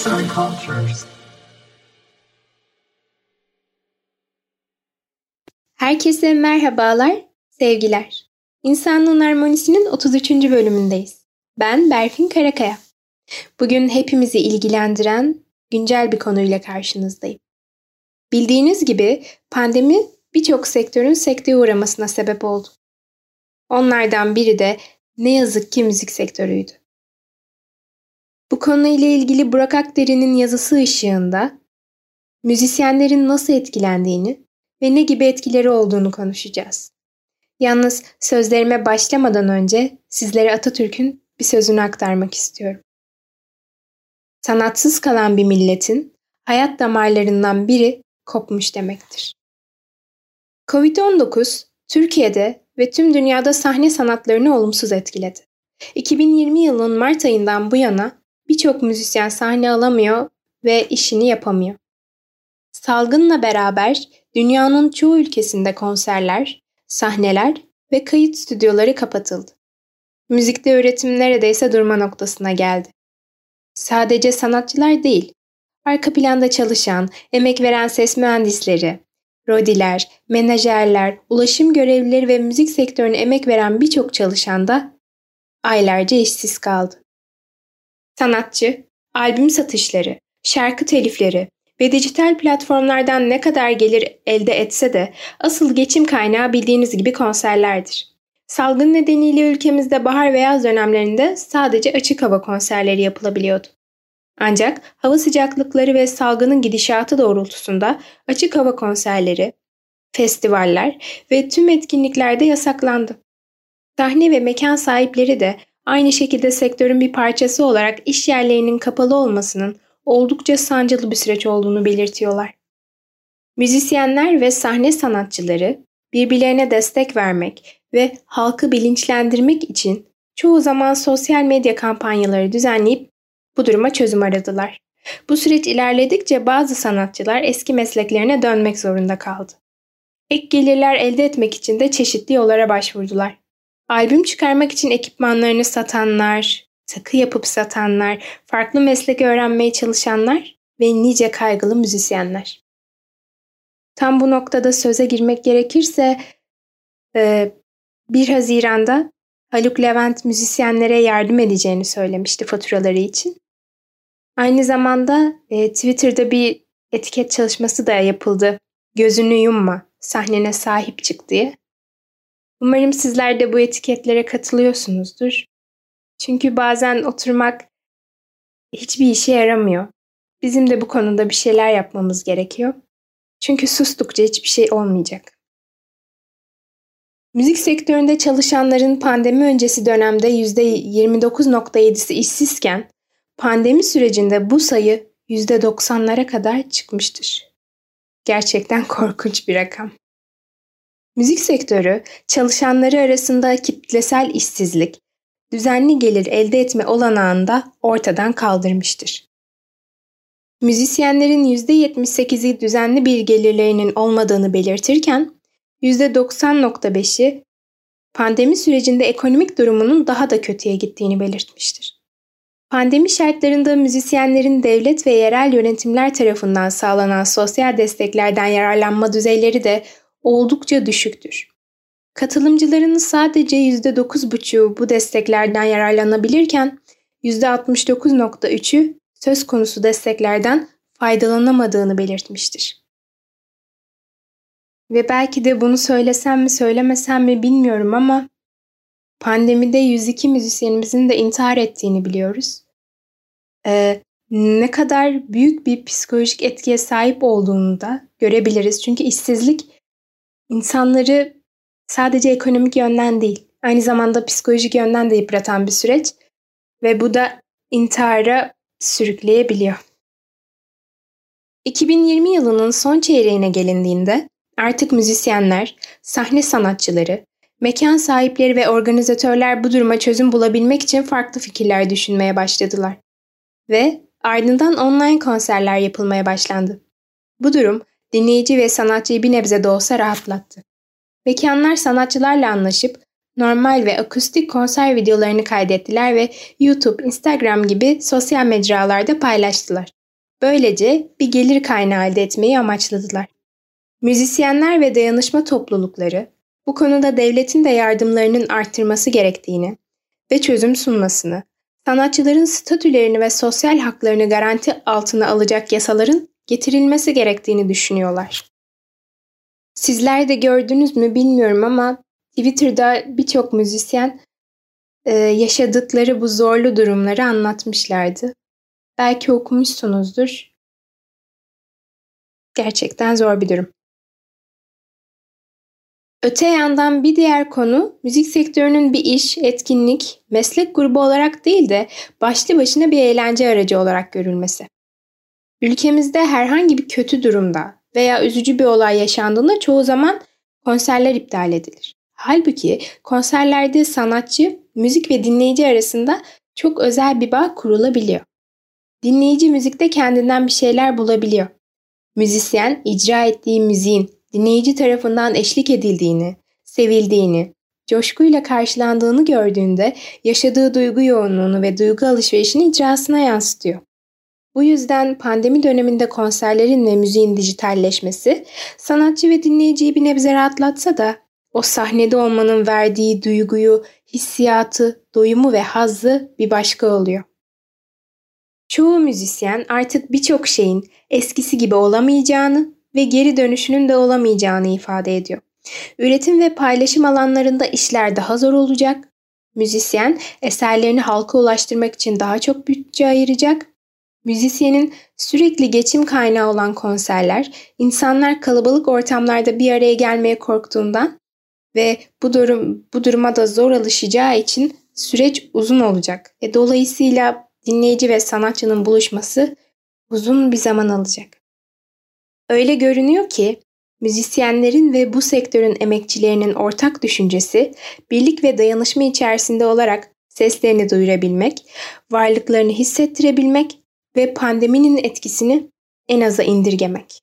Arts and Cultures. Herkese merhabalar, sevgiler. İnsanlığın Harmonisi'nin 33. bölümündeyiz. Ben Berfin Karakaya. Bugün hepimizi ilgilendiren güncel bir konuyla karşınızdayım. Bildiğiniz gibi pandemi birçok sektörün sekteye uğramasına sebep oldu. Onlardan biri de ne yazık ki müzik sektörüydü. Bu konuyla ilgili Burak Akderi'nin yazısı ışığında müzisyenlerin nasıl etkilendiğini ve ne gibi etkileri olduğunu konuşacağız. Yalnız sözlerime başlamadan önce sizlere Atatürk'ün bir sözünü aktarmak istiyorum. Sanatsız kalan bir milletin hayat damarlarından biri kopmuş demektir. Covid-19 Türkiye'de ve tüm dünyada sahne sanatlarını olumsuz etkiledi. 2020 yılının Mart ayından bu yana birçok müzisyen sahne alamıyor ve işini yapamıyor. Salgınla beraber dünyanın çoğu ülkesinde konserler, sahneler ve kayıt stüdyoları kapatıldı. Müzikte üretim neredeyse durma noktasına geldi. Sadece sanatçılar değil, arka planda çalışan, emek veren ses mühendisleri, rodiler, menajerler, ulaşım görevlileri ve müzik sektörüne emek veren birçok çalışan da aylarca işsiz kaldı. Sanatçı, albüm satışları, şarkı telifleri ve dijital platformlardan ne kadar gelir elde etse de asıl geçim kaynağı bildiğiniz gibi konserlerdir. Salgın nedeniyle ülkemizde bahar ve yaz dönemlerinde sadece açık hava konserleri yapılabiliyordu. Ancak hava sıcaklıkları ve salgının gidişatı doğrultusunda açık hava konserleri, festivaller ve tüm etkinliklerde yasaklandı. Sahne ve mekan sahipleri de aynı şekilde sektörün bir parçası olarak iş yerlerinin kapalı olmasının oldukça sancılı bir süreç olduğunu belirtiyorlar. Müzisyenler ve sahne sanatçıları birbirlerine destek vermek ve halkı bilinçlendirmek için çoğu zaman sosyal medya kampanyaları düzenleyip bu duruma çözüm aradılar. Bu süreç ilerledikçe bazı sanatçılar eski mesleklerine dönmek zorunda kaldı. Ek gelirler elde etmek için de çeşitli yollara başvurdular. Albüm çıkarmak için ekipmanlarını satanlar, takı yapıp satanlar, farklı meslek öğrenmeye çalışanlar ve nice kaygılı müzisyenler. Tam bu noktada söze girmek gerekirse 1 Haziran'da Haluk Levent müzisyenlere yardım edeceğini söylemişti faturaları için. Aynı zamanda e, Twitter'da bir etiket çalışması da yapıldı. Gözünü yumma, sahnene sahip çık diye. Umarım sizler de bu etiketlere katılıyorsunuzdur. Çünkü bazen oturmak hiçbir işe yaramıyor. Bizim de bu konuda bir şeyler yapmamız gerekiyor. Çünkü sustukça hiçbir şey olmayacak. Müzik sektöründe çalışanların pandemi öncesi dönemde %29.7'si işsizken pandemi sürecinde bu sayı %90'lara kadar çıkmıştır. Gerçekten korkunç bir rakam. Müzik sektörü çalışanları arasında kitlesel işsizlik, düzenli gelir elde etme olanağını da ortadan kaldırmıştır. Müzisyenlerin %78'i düzenli bir gelirlerinin olmadığını belirtirken %90.5'i pandemi sürecinde ekonomik durumunun daha da kötüye gittiğini belirtmiştir. Pandemi şartlarında müzisyenlerin devlet ve yerel yönetimler tarafından sağlanan sosyal desteklerden yararlanma düzeyleri de oldukça düşüktür. Katılımcıların sadece %9,5'u bu desteklerden yararlanabilirken %69,3'ü söz konusu desteklerden faydalanamadığını belirtmiştir. Ve belki de bunu söylesem mi söylemesem mi bilmiyorum ama pandemide 102 müzisyenimizin de intihar ettiğini biliyoruz. Ee, ne kadar büyük bir psikolojik etkiye sahip olduğunu da görebiliriz. Çünkü işsizlik insanları sadece ekonomik yönden değil, aynı zamanda psikolojik yönden de yıpratan bir süreç ve bu da intihara sürükleyebiliyor. 2020 yılının son çeyreğine gelindiğinde artık müzisyenler, sahne sanatçıları, mekan sahipleri ve organizatörler bu duruma çözüm bulabilmek için farklı fikirler düşünmeye başladılar. Ve ardından online konserler yapılmaya başlandı. Bu durum dinleyici ve sanatçıyı bir nebze de olsa rahatlattı. Mekanlar sanatçılarla anlaşıp normal ve akustik konser videolarını kaydettiler ve YouTube, Instagram gibi sosyal mecralarda paylaştılar. Böylece bir gelir kaynağı elde etmeyi amaçladılar. Müzisyenler ve dayanışma toplulukları bu konuda devletin de yardımlarının arttırması gerektiğini ve çözüm sunmasını, sanatçıların statülerini ve sosyal haklarını garanti altına alacak yasaların getirilmesi gerektiğini düşünüyorlar. Sizler de gördünüz mü bilmiyorum ama Twitter'da birçok müzisyen e, yaşadıkları bu zorlu durumları anlatmışlardı. Belki okumuşsunuzdur. Gerçekten zor bir durum. Öte yandan bir diğer konu müzik sektörünün bir iş, etkinlik, meslek grubu olarak değil de başlı başına bir eğlence aracı olarak görülmesi. Ülkemizde herhangi bir kötü durumda veya üzücü bir olay yaşandığında çoğu zaman konserler iptal edilir. Halbuki konserlerde sanatçı, müzik ve dinleyici arasında çok özel bir bağ kurulabiliyor. Dinleyici müzikte kendinden bir şeyler bulabiliyor. Müzisyen icra ettiği müziğin dinleyici tarafından eşlik edildiğini, sevildiğini, coşkuyla karşılandığını gördüğünde yaşadığı duygu yoğunluğunu ve duygu alışverişini icrasına yansıtıyor. Bu yüzden pandemi döneminde konserlerin ve müziğin dijitalleşmesi sanatçı ve dinleyiciyi bir nebze rahatlatsa da o sahnede olmanın verdiği duyguyu, hissiyatı, doyumu ve hazzı bir başka oluyor. Çoğu müzisyen artık birçok şeyin eskisi gibi olamayacağını ve geri dönüşünün de olamayacağını ifade ediyor. Üretim ve paylaşım alanlarında işler daha zor olacak. Müzisyen eserlerini halka ulaştırmak için daha çok bütçe ayıracak. Müzisyenin sürekli geçim kaynağı olan konserler, insanlar kalabalık ortamlarda bir araya gelmeye korktuğundan ve bu durum bu duruma da zor alışacağı için süreç uzun olacak. E, dolayısıyla dinleyici ve sanatçının buluşması uzun bir zaman alacak. Öyle görünüyor ki müzisyenlerin ve bu sektörün emekçilerinin ortak düşüncesi birlik ve dayanışma içerisinde olarak seslerini duyurabilmek, varlıklarını hissettirebilmek ve pandeminin etkisini en aza indirgemek.